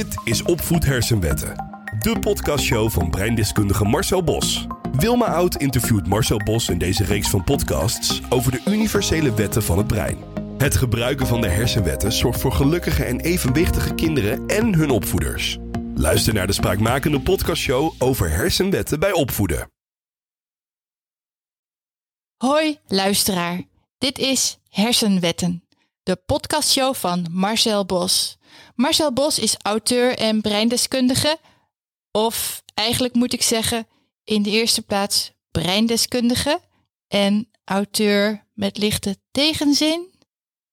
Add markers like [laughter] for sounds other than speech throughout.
Dit is Opvoed Hersenwetten. De podcastshow van breindeskundige Marcel Bos. Wilma Oud interviewt Marcel Bos in deze reeks van podcasts over de universele wetten van het brein. Het gebruiken van de hersenwetten zorgt voor gelukkige en evenwichtige kinderen en hun opvoeders. Luister naar de spraakmakende podcastshow over hersenwetten bij opvoeden. Hoi luisteraar, dit is Hersenwetten, de podcastshow van Marcel Bos. Marcel Bos is auteur en breindeskundige, of eigenlijk moet ik zeggen, in de eerste plaats breindeskundige en auteur met lichte tegenzin.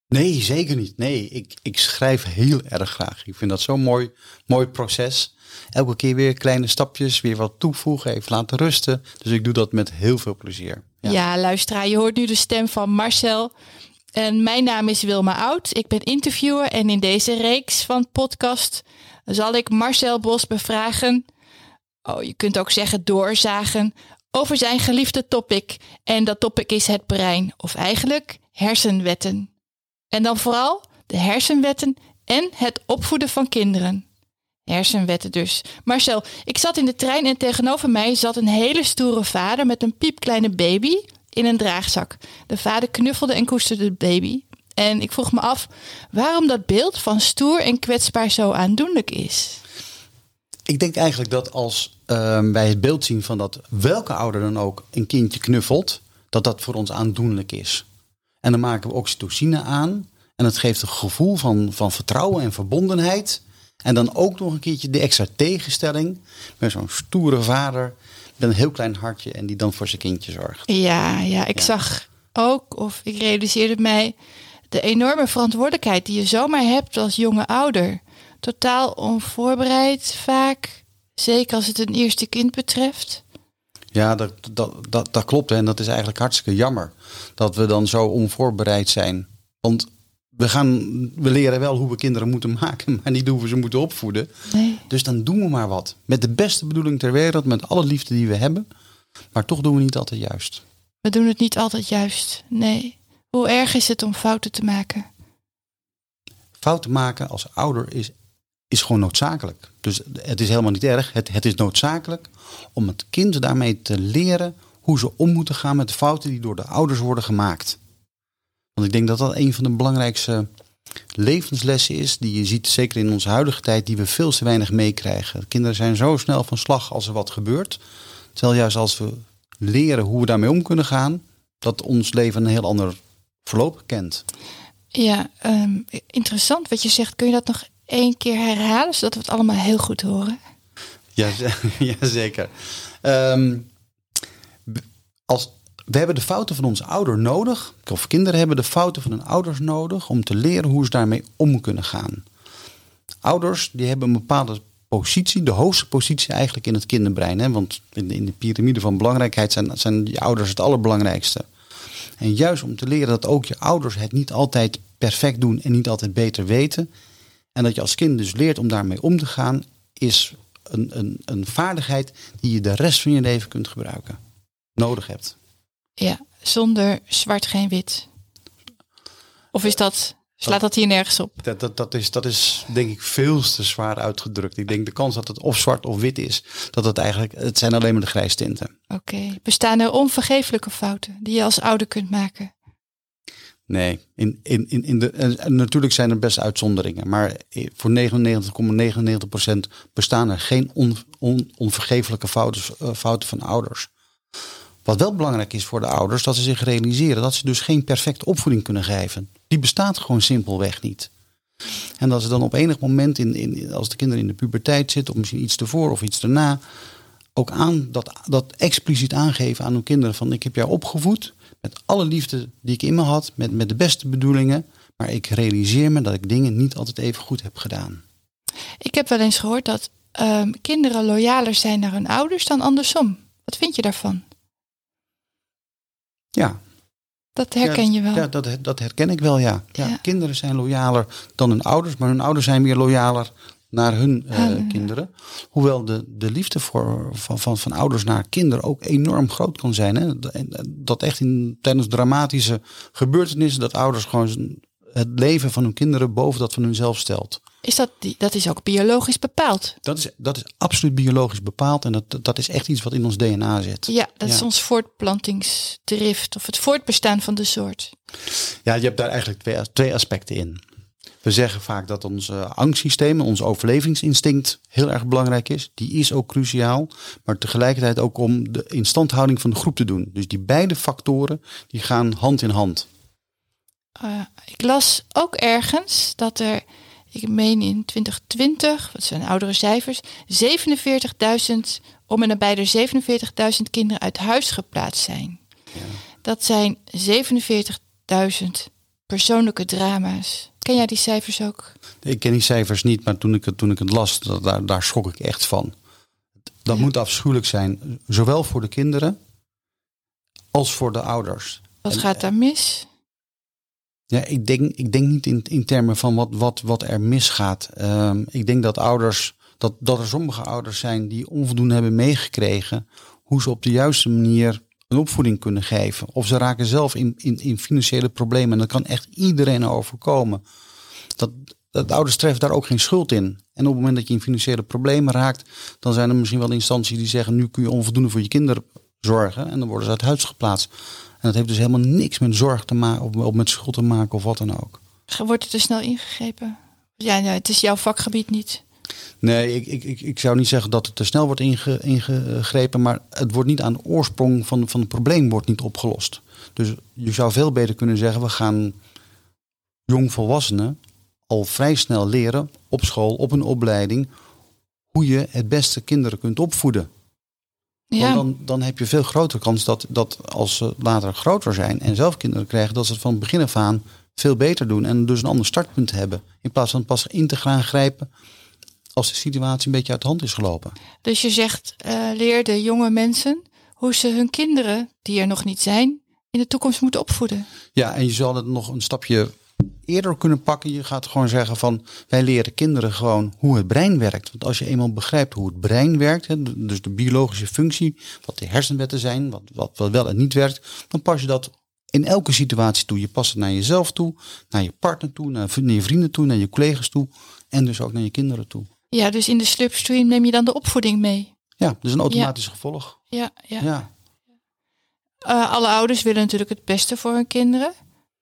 Nee, zeker niet. Nee, ik, ik schrijf heel erg graag. Ik vind dat zo'n mooi, mooi proces. Elke keer weer kleine stapjes, weer wat toevoegen, even laten rusten. Dus ik doe dat met heel veel plezier. Ja, ja luisteraar, je hoort nu de stem van Marcel. En mijn naam is Wilma Oud. Ik ben interviewer en in deze reeks van podcast zal ik Marcel Bos bevragen. Oh, je kunt ook zeggen doorzagen over zijn geliefde topic. En dat topic is het brein, of eigenlijk hersenwetten. En dan vooral de hersenwetten en het opvoeden van kinderen. Hersenwetten dus. Marcel, ik zat in de trein en tegenover mij zat een hele stoere vader met een piepkleine baby in een draagzak. De vader knuffelde en koesterde de baby. En ik vroeg me af waarom dat beeld van stoer en kwetsbaar zo aandoenlijk is. Ik denk eigenlijk dat als uh, wij het beeld zien van dat welke ouder dan ook een kindje knuffelt, dat dat voor ons aandoenlijk is. En dan maken we oxytocine aan. En het geeft een gevoel van, van vertrouwen en verbondenheid. En dan ook nog een keertje de extra tegenstelling. Met zo'n stoere vader met een heel klein hartje en die dan voor zijn kindje zorgt. Ja, ja ik zag ook, of ik realiseerde mij, de enorme verantwoordelijkheid die je zomaar hebt als jonge ouder. Totaal onvoorbereid vaak, zeker als het een eerste kind betreft. Ja, dat, dat, dat, dat klopt. En dat is eigenlijk hartstikke jammer dat we dan zo onvoorbereid zijn. Want we, gaan, we leren wel hoe we kinderen moeten maken, [laughs] maar niet hoe we ze moeten opvoeden. Nee. Dus dan doen we maar wat. Met de beste bedoeling ter wereld, met alle liefde die we hebben. Maar toch doen we niet altijd juist. We doen het niet altijd juist. Nee. Hoe erg is het om fouten te maken? Fouten maken als ouder is, is gewoon noodzakelijk. Dus het is helemaal niet erg. Het, het is noodzakelijk om het kind daarmee te leren hoe ze om moeten gaan met de fouten die door de ouders worden gemaakt. Want ik denk dat dat een van de belangrijkste levenslessen is die je ziet, zeker in onze huidige tijd, die we veel te weinig meekrijgen. Kinderen zijn zo snel van slag als er wat gebeurt. Terwijl juist als we leren hoe we daarmee om kunnen gaan, dat ons leven een heel ander verloop kent. Ja, um, interessant wat je zegt. Kun je dat nog één keer herhalen, zodat we het allemaal heel goed horen? Ja, [laughs] ja zeker. Um, als, we hebben de fouten van onze ouder nodig, of kinderen hebben de fouten van hun ouders nodig om te leren hoe ze daarmee om kunnen gaan. Ouders die hebben een bepaalde positie, de hoogste positie eigenlijk in het kinderbrein. Hè? Want in, in de piramide van belangrijkheid zijn, zijn je ouders het allerbelangrijkste. En juist om te leren dat ook je ouders het niet altijd perfect doen en niet altijd beter weten. En dat je als kind dus leert om daarmee om te gaan, is een, een, een vaardigheid die je de rest van je leven kunt gebruiken nodig hebt. Ja, zonder zwart geen wit. Of is dat, slaat dat hier nergens op? Dat, dat, dat, is, dat is denk ik veel te zwaar uitgedrukt. Ik denk de kans dat het of zwart of wit is, dat het eigenlijk, het zijn alleen maar de grijstinten. Oké, bestaan er onvergeeflijke fouten die je als ouder kunt maken? Nee, in, in, in, in de, natuurlijk zijn er best uitzonderingen, maar voor 99,99% bestaan er geen on, on, onvergeeflijke fouten, eh, fouten van ouders. Wat wel belangrijk is voor de ouders, dat ze zich realiseren dat ze dus geen perfecte opvoeding kunnen geven. Die bestaat gewoon simpelweg niet. En dat ze dan op enig moment, in, in, als de kinderen in de puberteit zitten, of misschien iets ervoor of iets daarna, ook aan dat, dat expliciet aangeven aan hun kinderen van ik heb jou opgevoed met alle liefde die ik in me had, met, met de beste bedoelingen, maar ik realiseer me dat ik dingen niet altijd even goed heb gedaan. Ik heb wel eens gehoord dat um, kinderen loyaler zijn naar hun ouders dan andersom. Wat vind je daarvan? Ja. Dat herken je wel. Ja, dat, dat herken ik wel, ja. ja. Kinderen zijn loyaler dan hun ouders, maar hun ouders zijn weer loyaler naar hun uh, kinderen. Hoewel de, de liefde voor, van, van, van ouders naar kinderen ook enorm groot kan zijn. Hè? Dat echt in, tijdens dramatische gebeurtenissen, dat ouders gewoon het leven van hun kinderen boven dat van hunzelf stelt. Is dat, die- dat is ook biologisch bepaald? Dat is, dat is absoluut biologisch bepaald en dat, dat is echt iets wat in ons DNA zit. Ja, dat is ons voortplantingsdrift of het voortbestaan van de soort. Ja, je hebt daar eigenlijk twee, twee aspecten in. We zeggen vaak dat ons eh, angstsysteem, ons overlevingsinstinct heel erg belangrijk is. Die is ook cruciaal, maar tegelijkertijd ook om de instandhouding van de groep te doen. Dus die beide factoren die gaan hand in hand. Eh, ik las ook ergens dat er, ik meen in 2020, wat zijn oudere cijfers, 47.000, om en nabij er 47.000 kinderen uit huis geplaatst zijn. Dat zijn 47.000 persoonlijke drama's. Ken jij die cijfers ook? Ik ken die cijfers niet, maar toen ik het, toen ik het las, dat- daar, daar schrok ik echt van. Dat Ja. moet afschuwelijk zijn, zowel voor de kinderen als voor de ouders. Wat En- gaat daar mis? Ja, ik denk, ik denk niet in, in termen van wat, wat, wat er misgaat. Ehm, ik denk dat ouders, dat, dat er sommige ouders zijn die onvoldoende hebben meegekregen hoe ze op de juiste manier een opvoeding kunnen geven. Of ze raken zelf in, in, in financiële problemen. En dat kan echt iedereen overkomen. Dat, dat ouders treffen daar ook geen schuld in. En op het moment dat je in financiële problemen raakt, dan zijn er misschien wel instanties die zeggen: nu kun je onvoldoende voor je kinderen zorgen. En dan worden ze uit huis geplaatst. En dat heeft dus helemaal niks met zorg te maken of, of met schuld te maken of wat dan ook. Wordt er te snel ingegrepen? Ja, nee, het is jouw vakgebied niet. Nee, ik, ik, ik, ik zou niet zeggen dat het te snel wordt inge, ingegrepen, maar het wordt niet aan de oorsprong van, van het probleem wordt niet opgelost. Dus je zou veel beter kunnen zeggen, we gaan jongvolwassenen al vrij snel leren op school, op een opleiding, hoe je het beste kinderen kunt opvoeden. Ja, Want dan, dan heb je veel grotere kans dat, dat als ze later groter zijn en zelf kinderen krijgen, dat ze het van het begin af aan veel beter doen en dus een ander startpunt hebben. In plaats van pas in te gaan grijpen als de situatie een beetje uit de hand is gelopen. dus je zegt, eh, leer de jonge mensen hoe ze hun kinderen, die er nog niet zijn, in de toekomst moeten opvoeden. Ja, en je zal het nog een stapje eerder kunnen pakken. Je gaat gewoon zeggen van wij leren kinderen gewoon hoe het brein werkt. Want als je eenmaal begrijpt hoe het brein werkt, hè, dus de biologische functie, wat de hersenwetten zijn, wat, wat, wat wel en niet werkt, dan pas je dat in elke situatie toe. Je past het naar jezelf toe, naar je partner toe, naar, naar je vrienden toe, naar je collega's toe en dus ook naar je kinderen toe. Ja, dus in de slipstream neem je dan de opvoeding mee. Ja, dus een automatisch gevolg. Ja, ja. Ja. Eh, alle ouders willen natuurlijk het beste voor hun kinderen.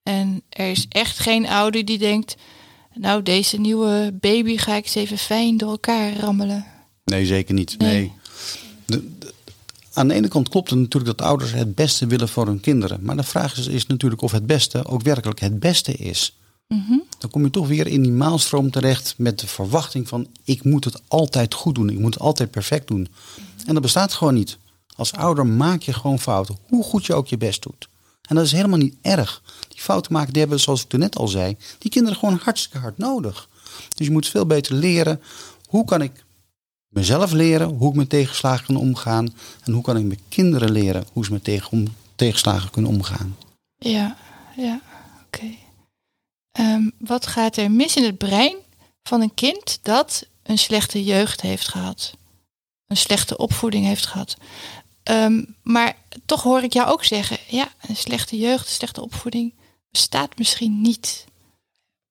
En er is echt geen ouder die denkt, nou deze nieuwe baby ga ik eens even fijn door elkaar rammelen. Nee, zeker niet. Nee. Nee. De- de- aan de ene kant klopt het natuurlijk dat ouders het beste willen voor hun kinderen. Maar de vraag is, is natuurlijk of het beste ook werkelijk het beste is. Mhm. Dan kom je toch weer in die maalstroom terecht met de verwachting van ik moet het altijd goed doen. Ik moet het altijd perfect doen. En dat bestaat gewoon niet. Als ouder maak je gewoon fouten, hoe goed je ook je best doet. En dat is helemaal niet erg. Fouten maken, die hebben, zoals ik er net al zei, die kinderen gewoon hartstikke hard nodig. Dus je moet veel beter leren, hoe kan ik mezelf leren hoe ik met tegenslagen kan omgaan. En hoe kan ik mijn kinderen leren hoe ze met tegen, om, tegenslagen kunnen omgaan. Ja, ja, oké. Ehm, wat gaat er mis in het brein van een kind dat een slechte jeugd heeft gehad? Een slechte opvoeding heeft gehad? Ehm, maar toch hoor ik jou ook zeggen, ja, een slechte jeugd, een slechte opvoeding bestaat misschien niet.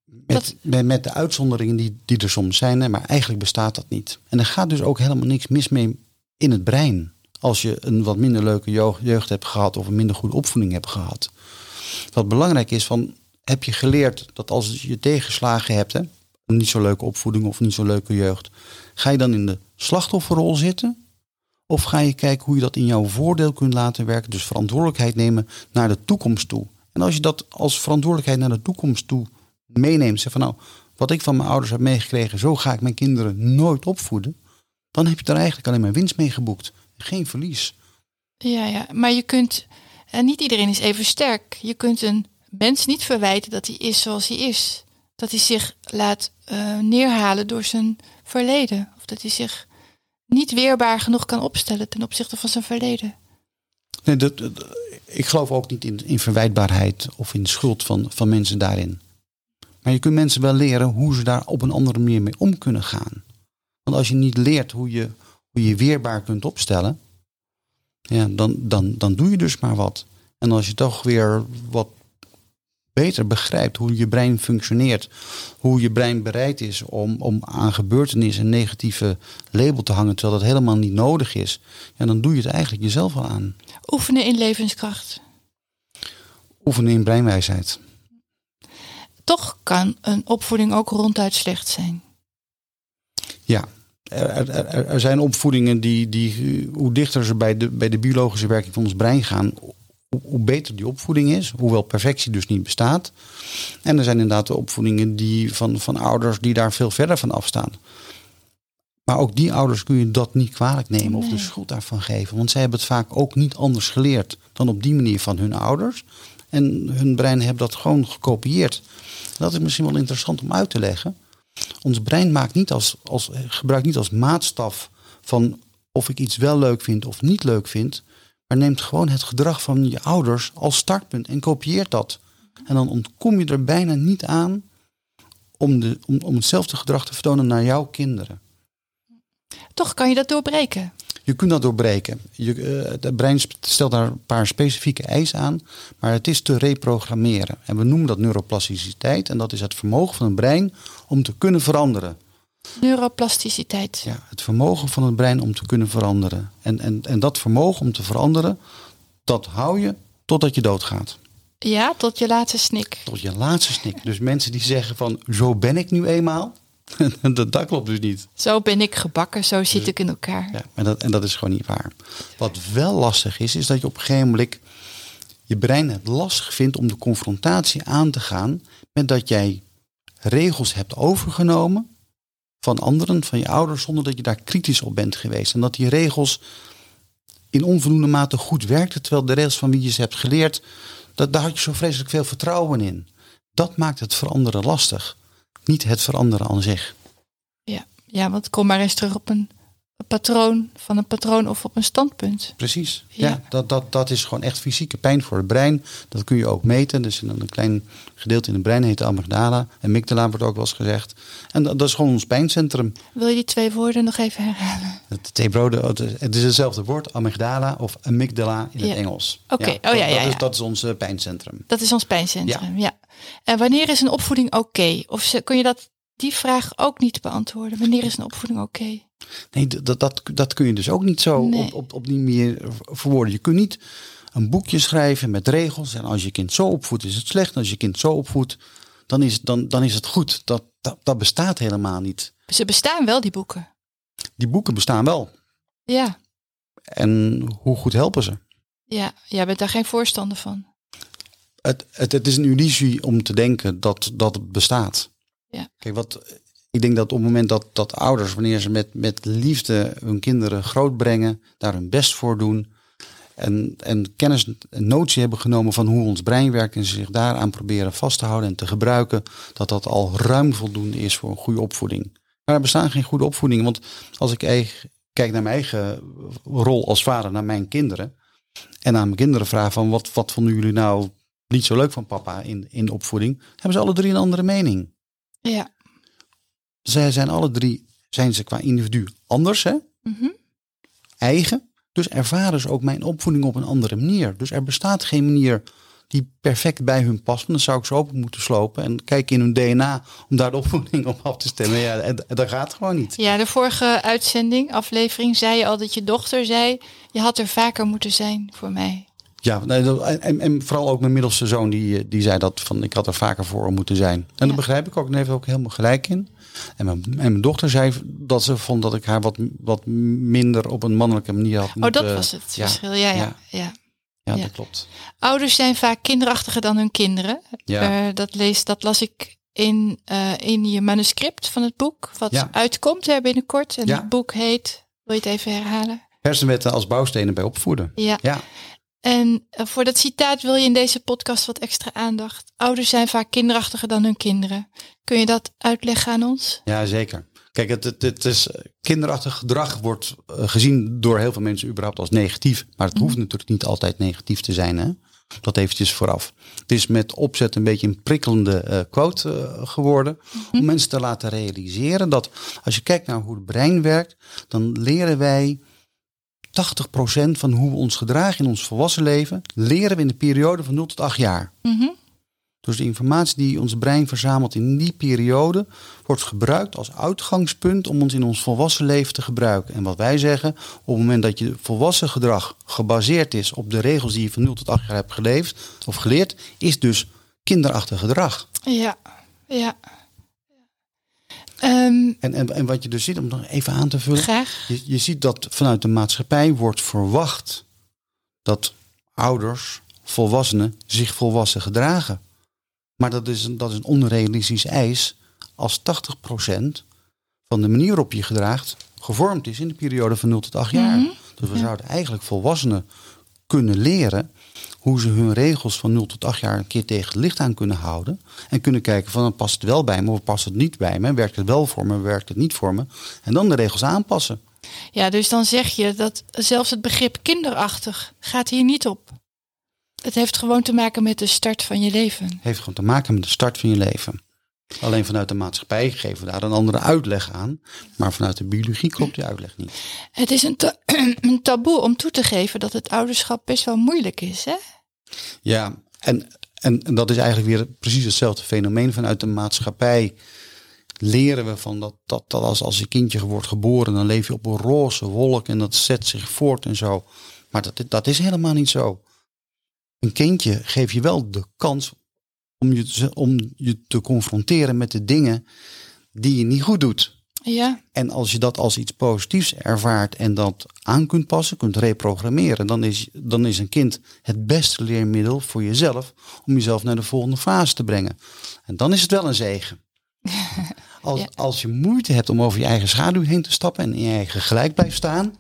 Met, Dat- met, de uitzonderingen die, die er soms zijn, maar eigenlijk bestaat dat niet. En er gaat dus ook helemaal niks mis mee in het brein. Als je een wat minder leuke jeugd, jeugd hebt gehad of een minder goede opvoeding hebt gehad. Wat belangrijk is, van, heb je geleerd dat als je tegenslagen hebt, hè, een niet zo leuke opvoeding of niet zo leuke jeugd, ga je dan in de slachtofferrol zitten? Of ga je kijken hoe je dat in jouw voordeel kunt laten werken, dus verantwoordelijkheid nemen naar de toekomst toe? En als je dat als verantwoordelijkheid naar de toekomst toe meeneemt, zeg van nou, wat ik van mijn ouders heb meegekregen, zo ga ik mijn kinderen nooit opvoeden, dan heb je er eigenlijk alleen maar winst mee geboekt. Geen verlies. Ja, ja, maar je kunt, en niet iedereen is even sterk. Je kunt een mens niet verwijten dat hij is zoals hij is. Dat hij zich laat eh, neerhalen door zijn verleden. Of dat hij zich niet weerbaar genoeg kan opstellen ten opzichte van zijn verleden. Nee, dat, dat- ik geloof ook niet in, in verwijtbaarheid of in schuld van, van mensen daarin. Maar je kunt mensen wel leren hoe ze daar op een andere manier mee om kunnen gaan. Want als je niet leert hoe je hoe je weerbaar kunt opstellen, ja, dan, dan, dan doe je dus maar wat. En als je toch weer wat beter begrijpt hoe je brein functioneert, hoe je brein bereid is om, om aan gebeurtenissen een negatieve label te hangen, terwijl dat helemaal niet nodig is, ja, dan doe je het eigenlijk jezelf al aan. Oefenen in levenskracht. Oefenen in breinwijsheid. Toch kan een opvoeding ook ronduit slecht zijn. Ja, er, er, er, zijn opvoedingen die, die, hoe dichter ze bij de, bij de biologische werking van ons brein gaan, hoe, beter die opvoeding is, hoewel perfectie dus niet bestaat. En er zijn inderdaad de opvoedingen die van, van ouders die daar veel verder van afstaan. Maar ook die ouders kun je dat niet kwalijk nemen of de schuld daarvan geven. Want zij hebben het vaak ook niet anders geleerd dan op die manier van hun ouders. En hun brein heeft dat gewoon gekopieerd. Dat is misschien wel interessant om uit te leggen. Ons brein maakt niet als, als, gebruikt niet als maatstaf van of ik iets wel leuk vind of niet leuk vind. Maar neemt gewoon het gedrag van je ouders als startpunt en kopieert dat. En dan ontkom je er bijna niet aan om, de, om, om hetzelfde gedrag te vertonen naar jouw kinderen. Toch kan je dat doorbreken. Je kunt dat doorbreken. Je, uh, het brein stelt daar een paar specifieke eisen aan, maar het is te reprogrammeren. En we noemen dat neuroplasticiteit en dat is het vermogen van een brein om te kunnen veranderen. Neuroplasticiteit. Ja, het vermogen van het brein om te kunnen veranderen. En, en, en dat vermogen om te veranderen, dat hou je totdat je doodgaat. Ja, tot je laatste snik. Tot je laatste snik. Dus mensen die zeggen van zo ben ik nu eenmaal, [laughs] dat, dat, klopt dus niet. Zo ben ik gebakken, zo zit ik in elkaar. Ja, en, dat, en dat is gewoon niet waar. Wat wel lastig is, is dat je op een gegeven moment je brein het lastig vindt om de confrontatie aan te gaan met dat jij regels hebt overgenomen van anderen, van je ouders, zonder dat je daar kritisch op bent geweest. En dat die regels in onvoldoende mate goed werkten, terwijl de regels van wie je ze hebt geleerd, dat, daar had je zo vreselijk veel vertrouwen in. Dat maakt het veranderen lastig niet het veranderen aan zich. Ja, ja want kom maar eens terug op een, patroon van een patroon of op een standpunt. Precies. Ja, dat, dat, dat is gewoon echt fysieke pijn voor het brein. Dat kun je ook meten. Dus een klein gedeelte in het brein heet amygdala. En amygdala wordt ook wel eens gezegd. En dat, dat, is gewoon ons pijncentrum. Wil je die twee woorden nog even herhalen? Het, twee broden, het is hetzelfde woord, amygdala of amygdala in het Engels. Oké, oh ja, ja, ja, dat, is, dat is ons pijncentrum. Dat is ons pijncentrum, ja. En wanneer is een opvoeding oké? Of kun je dat, die vraag ook niet beantwoorden? Wanneer is een opvoeding oké? Nee, dat, dat, dat kun je dus ook niet zo op, op, op die manier verwoorden. Je kunt niet een boekje schrijven met regels. En als je kind zo opvoedt, is het slecht. En als je kind zo opvoedt, dan is, dan, dan is het goed. Dat, dat, dat bestaat helemaal niet. Ze bestaan wel, die boeken. Die boeken bestaan wel. Ja. En hoe goed helpen ze? Ja, jij bent daar geen voorstander van het, het, het is een illusie om te denken dat, dat het bestaat. Ja. Kijk, wat, ik denk dat op het moment dat, dat ouders, wanneer ze met, met liefde hun kinderen grootbrengen, daar hun best voor doen. En, en kennis en notie hebben genomen van hoe ons brein werkt en zich daaraan proberen vast te houden en te gebruiken, dat dat al ruim voldoende is voor een goede opvoeding. Maar er bestaan geen goede opvoedingen, want als ik kijk naar mijn eigen rol als vader, naar mijn kinderen, en aan mijn kinderen vraag van wat, wat vonden jullie nou niet zo leuk van papa in, in de opvoeding, hebben ze alle drie een andere mening. Ja. Zij zijn alle drie, zijn ze qua individu anders, hè? Mhm. Eigen. Dus ervaren ze ook mijn opvoeding op een andere manier. Dus er bestaat geen manier die perfect bij hun past. Dan zou ik ze open moeten slopen en kijken in hun DNA om daar de opvoeding op af te stemmen. Ja, en, dat gaat gewoon niet. Ja, de vorige uitzending, aflevering, zei je al dat je dochter zei: je had er vaker moeten zijn voor mij. Ja, en, en vooral ook mijn middelste zoon, die, die zei dat van ik had er vaker voor moeten zijn. En ja. dat begrijp ik ook, en heeft ook helemaal gelijk in. En mijn, en mijn dochter zei dat ze vond dat ik haar wat, wat minder op een mannelijke manier had Oh, dat was het verschil, ja, ja. ja. ja. dat klopt. Ouders zijn vaak kinderachtiger dan hun kinderen. Ja. Uh, dat, lees, dat las ik in, uh, in je manuscript van het boek, wat uitkomt hè, binnenkort. En het boek heet, wil je het even herhalen? Hersenwetten als bouwstenen bij opvoeden. Ja. ja. En eh, voor dat citaat wil je in deze podcast wat extra aandacht. Ouders zijn vaak kinderachtiger dan hun kinderen. Kun je dat uitleggen aan ons? Ja, zeker. Kijk, het, het, het is kinderachtig gedrag wordt uh, gezien door heel veel mensen überhaupt als negatief. Maar het mm. hoeft natuurlijk niet altijd negatief te zijn. Hè? Dat eventjes vooraf. Het is met opzet een beetje een prikkelende uh, quote geworden. Mm -hmm. Om mensen te laten realiseren dat als je kijkt naar hoe het brein werkt, dan leren wij 80% van hoe we ons gedragen in ons volwassen leven, leren we in de periode van 0 tot 8 jaar. Mm -hmm. Dus de informatie die ons brein verzamelt in die periode wordt gebruikt als uitgangspunt om ons in ons volwassen leven te gebruiken. En wat wij zeggen, op het moment dat je volwassen gedrag gebaseerd is op de regels die je van 0 tot 8 jaar hebt geleefd of geleerd, is dus kinderachtig gedrag. Ja, ja. Ehm, En, en, en wat je dus ziet, om nog even aan te vullen. graag. Je, je ziet dat vanuit de maatschappij wordt verwacht dat ouders, volwassenen, zich volwassen gedragen. Maar dat is, een, dat is een onrealistisch eis als 80% van de manier waarop je gedraagt gevormd is in de periode van 0 tot 8 jaar. Mhm. Dus we Ja. zouden eigenlijk volwassenen kunnen leren hoe ze hun regels van 0 tot 8 jaar een keer tegen het licht aan kunnen houden. En kunnen kijken van past het wel bij me of past het niet bij me? Werkt het wel voor me, werkt het niet voor me? En dan de regels aanpassen. Ja, dus dan zeg je dat zelfs het begrip kinderachtig gaat hier niet op. Het heeft gewoon te maken met de start van je leven. heeft gewoon te maken met de start van je leven. Alleen vanuit de maatschappij geven we daar een andere uitleg aan. Maar vanuit de biologie klopt die uitleg niet. Het is een, ta- [clears throat] een taboe om toe te geven dat het ouderschap best wel moeilijk is, hè? Ja, en, en, dat is eigenlijk weer precies hetzelfde fenomeen. Vanuit de maatschappij leren we van dat, dat, dat als, als je kindje wordt geboren, dan leef je op een roze wolk en dat zet zich voort en zo. Maar dat, dat is helemaal niet zo. Een kindje geef je wel de kans om je, om je te confronteren met de dingen die je niet goed doet. Ja, En als je dat als iets positiefs ervaart en dat aan kunt passen, kunt reprogrammeren, dan is, dan is een kind het beste leermiddel voor jezelf om jezelf naar de volgende fase te brengen. En dan is het wel een zegen. [laughs] Als, Ja. als je moeite hebt om over je eigen schaduw heen te stappen en in je eigen gelijk blijft staan,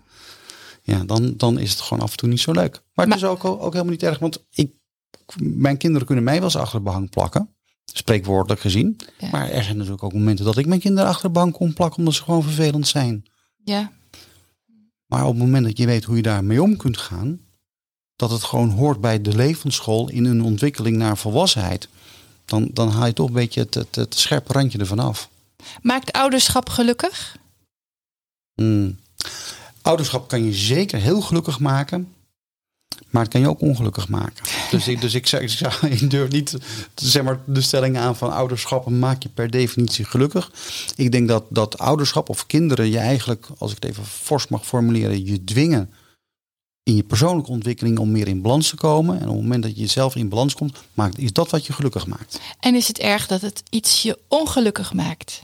ja, dan, dan is het gewoon af en toe niet zo leuk. Maar het Maar- is ook, ook helemaal niet erg, want ik, mijn kinderen kunnen mij wel eens achter het behang plakken. Spreekwoordelijk gezien. Ja. Maar er zijn natuurlijk ook momenten dat ik mijn kinderen achter de bank kon plakken omdat ze gewoon vervelend zijn. ja, Maar op het moment dat je weet hoe je daarmee om kunt gaan, dat het gewoon hoort bij de levensschool in een ontwikkeling naar volwassenheid, dan, dan haal je toch een beetje het, het, het scherpe randje ervan af. Maakt ouderschap gelukkig? Hmm. Ouderschap kan je zeker heel gelukkig maken, maar het kan je ook ongelukkig maken. Dus ik, dus ik, zeg, ik, zeg, [laughs] ik durf niet zeg maar, de stelling aan van ouderschap maak je per definitie gelukkig. Ik denk dat, dat ouderschap of kinderen je eigenlijk, als ik het even fors mag formuleren, je dwingen in je persoonlijke ontwikkeling om meer in balans te komen. En op het moment dat je zelf in balans komt, maakt, is dat wat je gelukkig maakt. En is het erg dat het iets je ongelukkig maakt?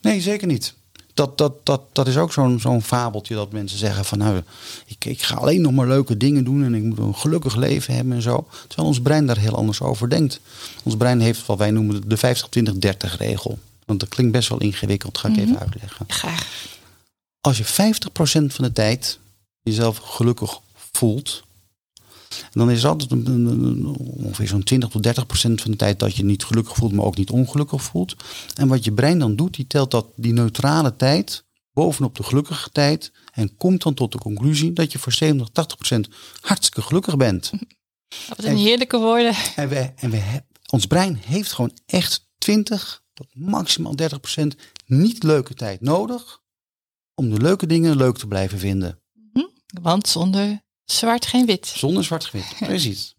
Nee, zeker niet. Dat, dat, dat, dat is ook zo'n zo'n fabeltje dat mensen zeggen van nou, ik, ik ga alleen nog maar leuke dingen doen en ik moet een gelukkig leven hebben en zo. Terwijl ons brein daar heel anders over denkt. Ons brein heeft wat wij noemen de 50-20-30 regel. Want dat klinkt best wel ingewikkeld, ga ik even uitleggen. Graag. Als je 50% van de tijd jezelf gelukkig voelt, dan is het altijd een- een- een- ongeveer zo'n 20 tot 30 procent van de tijd dat je niet gelukkig voelt, maar ook niet ongelukkig voelt. En wat je brein dan doet, die telt dat die neutrale tijd bovenop de gelukkige tijd en komt dan tot de conclusie dat je voor 70, 80 procent hartstikke gelukkig bent. [laughs] Wat een heerlijke woorden. En, we, en we, ons brein heeft gewoon echt 20 tot maximaal 30 procent niet leuke tijd nodig om de leuke dingen leuk te blijven vinden. Want zonder zwart geen wit. Zonder zwart-wit. Precies.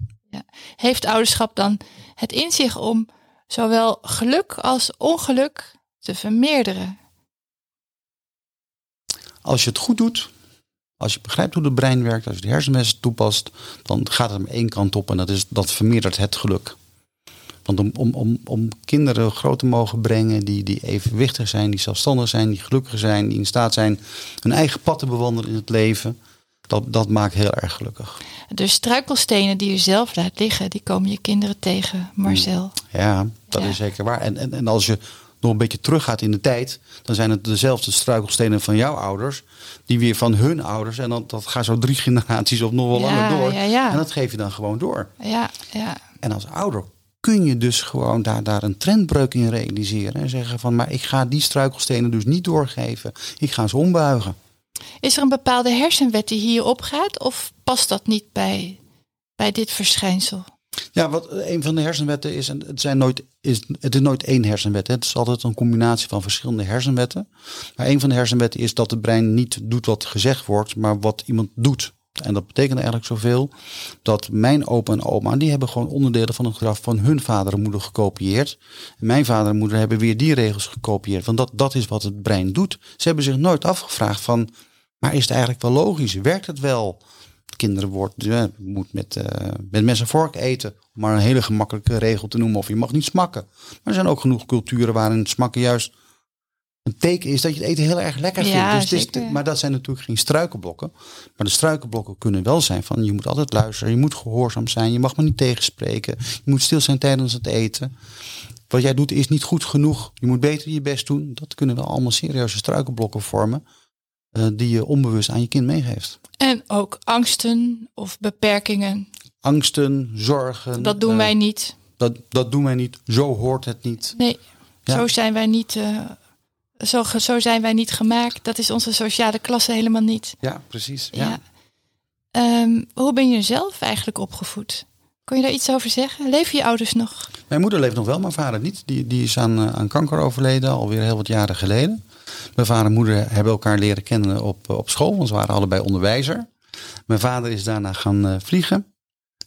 Heeft ouderschap dan het in zich om zowel geluk als ongeluk te vermeerderen? Als je het goed doet, als je begrijpt hoe het brein werkt, als je de hersenmessen toepast, dan gaat het maar één kant op en dat, is, dat vermeerdert het geluk. Want om, om, om, om kinderen groot te mogen brengen die, die evenwichtig zijn, die zelfstandig zijn, die gelukkig zijn, die in staat zijn hun eigen pad te bewandelen in het leven, dat, dat maakt heel erg gelukkig. De struikelstenen die je zelf laat liggen, die komen je kinderen tegen, Marcel. Ja, dat Ja. is zeker waar. En, en, en als je nog een beetje teruggaat in de tijd, dan zijn het dezelfde struikelstenen van jouw ouders, die weer van hun ouders. En dat, dat gaat zo drie [laughs] generaties of nog wel Ja, langer door. ja, ja. En dat geef je dan gewoon door. Ja, ja. En als ouder kun je dus gewoon daar, daar een trendbreuk in realiseren. En zeggen van, maar ik ga die struikelstenen dus niet doorgeven. Ik ga ze ombuigen. Is er een bepaalde hersenwet die hier opgaat of past dat niet bij, bij dit verschijnsel? Ja, wat een van de hersenwetten is, en het, zijn nooit, is, het is nooit één hersenwet. Het is altijd een combinatie van verschillende hersenwetten. Maar een van de hersenwetten is dat het brein niet doet wat gezegd wordt, maar wat iemand doet. En dat betekent eigenlijk zoveel dat mijn opa en oma, die hebben gewoon onderdelen van het gedrag van hun vader en moeder gekopieerd. En mijn vader en moeder hebben weer die regels gekopieerd. Want dat, dat is wat het brein doet. Ze hebben zich nooit afgevraagd van, maar is het eigenlijk wel logisch? Werkt het wel? Kinderen wordt, je moet met, uh, met mes en vork eten. Om maar een hele gemakkelijke regel te noemen. Of je mag niet smakken. Maar er zijn ook genoeg culturen waarin het smakken juist een teken is dat je het eten heel erg lekker vindt. Ja, dus het is, maar dat zijn natuurlijk geen struikenblokken. Maar de struikenblokken kunnen wel zijn van je moet altijd luisteren, je moet gehoorzaam zijn, je mag me niet tegenspreken, je moet stil zijn tijdens het eten. Wat jij doet is niet goed genoeg, je moet beter je best doen. Dat kunnen wel allemaal serieuze struikenblokken vormen eh, die je onbewust aan je kind meegeeft. En ook angsten of beperkingen. Angsten, zorgen. Dat doen eh, wij niet. Dat, dat doen wij niet. Zo hoort het niet. Nee, Ja. zo zijn wij niet. eh, zo, zo zijn wij niet gemaakt. Dat is onze sociale klasse helemaal niet. Ja, precies. Ja. Ja. Ehm, hoe ben je zelf eigenlijk opgevoed? Kun je daar iets over zeggen? Leven je ouders nog? Mijn moeder leeft nog wel, mijn vader niet. Die, die is aan, eh, aan kanker overleden, alweer heel wat jaren geleden. Mijn vader en moeder hebben elkaar leren kennen op, op school, want ze waren allebei onderwijzer. Mijn vader is daarna gaan eh, vliegen.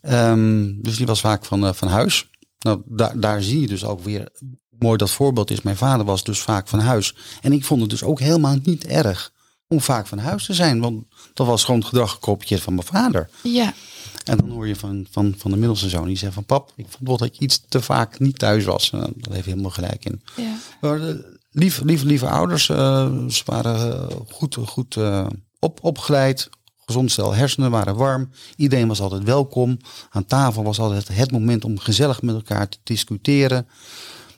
Ehm, dus die was vaak van, eh, van huis. Nou, daar, daar zie je dus ook weer mooi dat voorbeeld is. Mijn vader was dus vaak van huis. En ik vond het dus ook helemaal niet erg om vaak van huis te zijn. Want dat was gewoon het gedrag gekopieerd van mijn vader. Ja, En dan hoor je van, van, van de middelste zoon die zegt van pap, ik vond wel dat je iets te vaak niet thuis was. En daar heeft helemaal gelijk in. ja. Maar, eh, lief, lieve, lieve ouders, eh, ze waren eh, goed, goed op, opgeleid. Gezond stel hersenen waren warm. Iedereen was altijd welkom. Aan tafel was altijd het moment om gezellig met elkaar te discussiëren.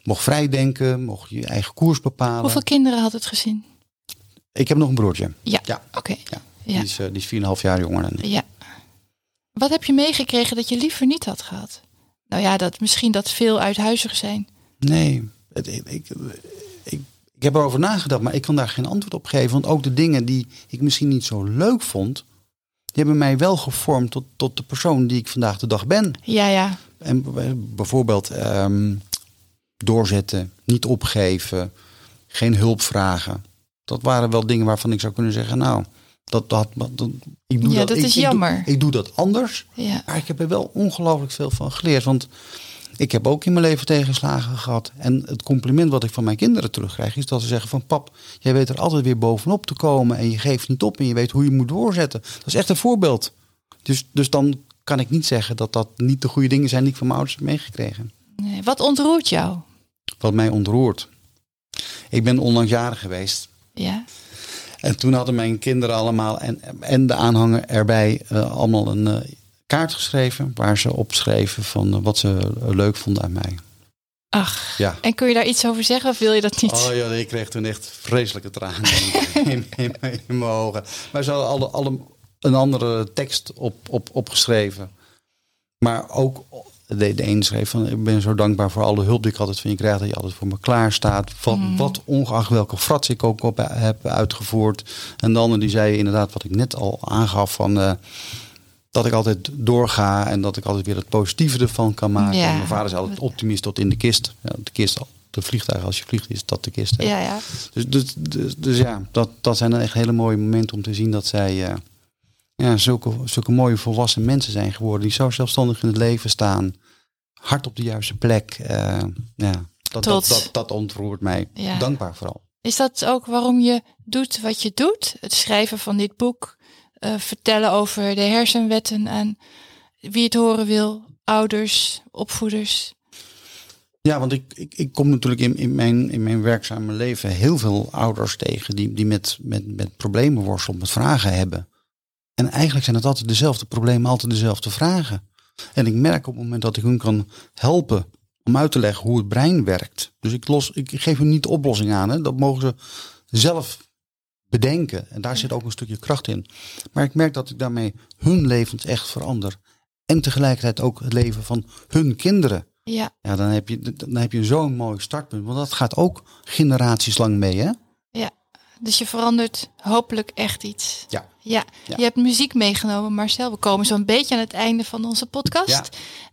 Mocht vrijdenken, mocht je eigen koers bepalen. Hoeveel kinderen had het gezin? Ik heb nog een broertje. Ja, Ja. oké. Ja. Ja. Die is, eh, die is 4,5 jaar jonger dan ik. Ja. Wat heb je meegekregen dat je liever niet had gehad? Nou ja, dat misschien dat veel uithuizig zijn. Nee, het, ik, ik, ik, ik heb erover nagedacht, maar ik kan daar geen antwoord op geven. Want ook de dingen die ik misschien niet zo leuk vond, die hebben mij wel gevormd tot, tot de persoon die ik vandaag de dag ben. Ja, ja. En bijvoorbeeld ehm, doorzetten, niet opgeven, geen hulp vragen. Dat waren wel dingen waarvan ik zou kunnen zeggen, nou, dat, dat, dat, ik doe Ja, dat, dat ik- is ik doe- jammer. ik doe dat anders. ja. Maar ik heb er wel ongelooflijk veel van geleerd. Want ik heb ook in mijn leven tegenslagen gehad. En het compliment wat ik van mijn kinderen terugkrijg is dat ze zeggen van pap, jij weet er altijd weer bovenop te komen en je geeft niet op en je weet hoe je moet doorzetten. Dat is echt een voorbeeld. Dus, dus dan kan ik niet zeggen dat dat niet de goede dingen zijn die ik van mijn ouders heb meegekregen. Nee. Wat ontroert jou? Wat mij ontroert. Ik ben onlangs jarig geweest. Ja. En toen hadden mijn kinderen allemaal en, en de aanhanger erbij eh, allemaal een eh, kaart geschreven. Waar ze opschreven van eh, wat ze leuk vonden aan mij. Ach. Ja. En kun je daar iets over zeggen of wil je dat niet? Oh ja, ik kreeg toen echt vreselijke tranen in, [laughs] in, in, mijn- in mijn ogen. Maar ze hadden alle, alle een andere tekst op, op, opgeschreven. Maar ook de, de een schreef van ik ben zo dankbaar voor alle hulp die ik altijd van je krijg. Dat je altijd voor me klaar staat. Wat, wat ongeacht welke frats ik ook op heb uitgevoerd. En de ander die zei inderdaad wat ik net al aangaf van... eh, dat ik altijd doorga en dat ik altijd weer het positieve ervan kan maken. Ja. Mijn vader is altijd optimist tot in de kist. Ja, de kist, de vliegtuig als je vliegt is dat de kist. hè. Ja, ja. Dus, dus, dus, dus ja, dat, dat zijn dan echt hele mooie momenten om te zien dat zij eh, ja, zulke, zulke mooie volwassen mensen zijn geworden. Die zo zelfstandig in het leven staan. Hard op de juiste plek. eh, ja, dat, dat, dat, dat ontroert mij. Ja. Dankbaar vooral. Is dat ook waarom je doet wat je doet? Het schrijven van dit boek, eh, vertellen over de hersenwetten aan wie het horen wil, ouders, opvoeders. Ja, want ik, ik, ik kom natuurlijk in, in, mijn, in mijn werkzame leven heel veel ouders tegen die, die met, met, met problemen worstelen, met vragen hebben. En eigenlijk zijn het altijd dezelfde problemen, altijd dezelfde vragen. En ik merk op het moment dat ik hun kan helpen om uit te leggen hoe het brein werkt. Dus ik, los, ik geef hun niet de oplossing aan, hè. dat mogen ze zelf bedenken. En daar zit ook een stukje kracht in. Maar ik merk dat ik daarmee hun levens echt verander. En tegelijkertijd ook het leven van hun kinderen. Ja, Ja, dan heb je, dan heb je zo'n mooi startpunt. Want dat gaat ook generaties lang mee, hè? Dus je verandert hopelijk echt iets. Ja. Ja, Ja. je hebt muziek meegenomen, Marcel. We komen zo'n beetje aan het einde van onze podcast. Ja.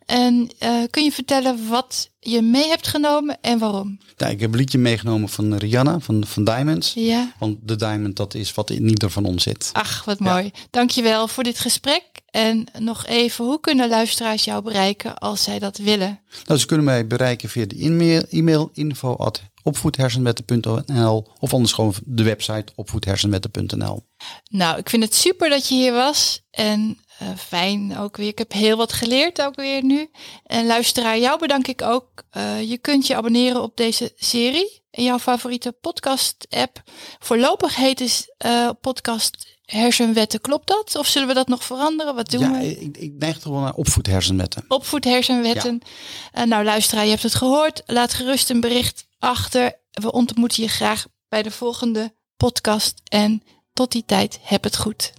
En eh, kun je vertellen wat je mee hebt genomen en waarom? Nou, ik heb een liedje meegenomen van Rihanna, van, van Diamonds. Ja. Want de Diamond, dat is wat in ieder van ons zit. Ach, wat Ja. mooi. Dankjewel voor dit gesprek. En nog even, hoe kunnen luisteraars jou bereiken als zij dat willen? Nou, ze kunnen mij bereiken via de e-mail, e-mail info at opvoedhersenwetten.nl of anders gewoon de website opvoedhersenwetten.nl. Nou, ik vind het super dat je hier was. En eh, fijn ook weer. Ik heb heel wat geleerd ook weer nu. En luisteraar, jou bedank ik ook. Eh, je kunt je abonneren op deze serie in jouw favoriete podcast-app. Voorlopig heet het eh, podcast Hersenwetten. Klopt dat? Of zullen we dat nog veranderen? Wat doen Ja, we? ik, ik neig toch wel naar opvoedhersenwetten. Opvoed hersenwetten. En nou, luisteraar, je hebt het gehoord. Laat gerust een bericht achter. We ontmoeten je graag bij de volgende podcast. En tot die tijd, heb het goed.